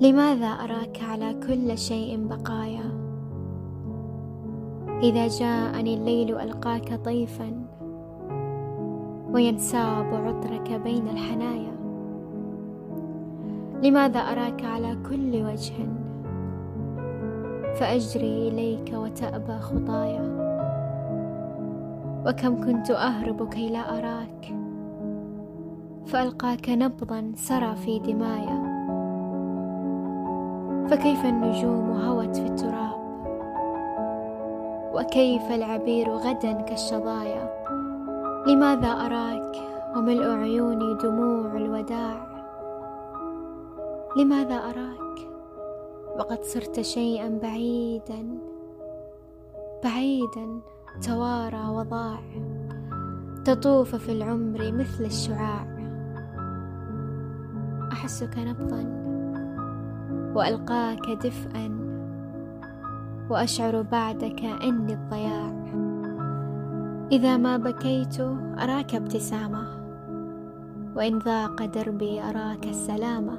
لماذا أراك على كل شيء بقايا؟ إذا جاءني الليل ألقاك طيفا وينساب عطرك بين الحنايا. لماذا أراك على كل وجه؟ فأجري إليك وتأبى خطايا. وكم كنت أهرب كي لا أراك؟ فألقاك نبضا سرى في دمايا. فكيف النجوم هوت في التراب؟ وكيف العبير غدا كالشظايا؟ لماذا أراك وملء عيوني دموع الوداع؟ لماذا أراك وقد صرت شيئا بعيدا بعيدا توارى وضاع؟ تطوف في العمر مثل الشعاع. أحسك نبضا. وألقاك دفئا وأشعر بعدك إني الضياع. إذا ما بكيت أراك ابتسامة وإن ضاق دربي أراك السلامة.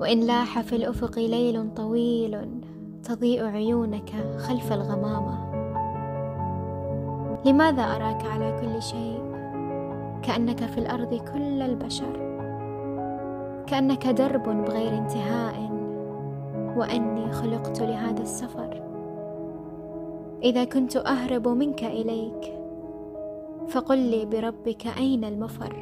وإن لاح في الأفق ليل طويل تضيء عيونك خلف الغمامة. لماذا أراك على كل شيء؟ كأنك في الأرض كل البشر. كأنك درب بغير انتهاء وأني خلقت لهذا السفر. إذا كنت أهرب منك إليك فقل لي بربك أين المفر؟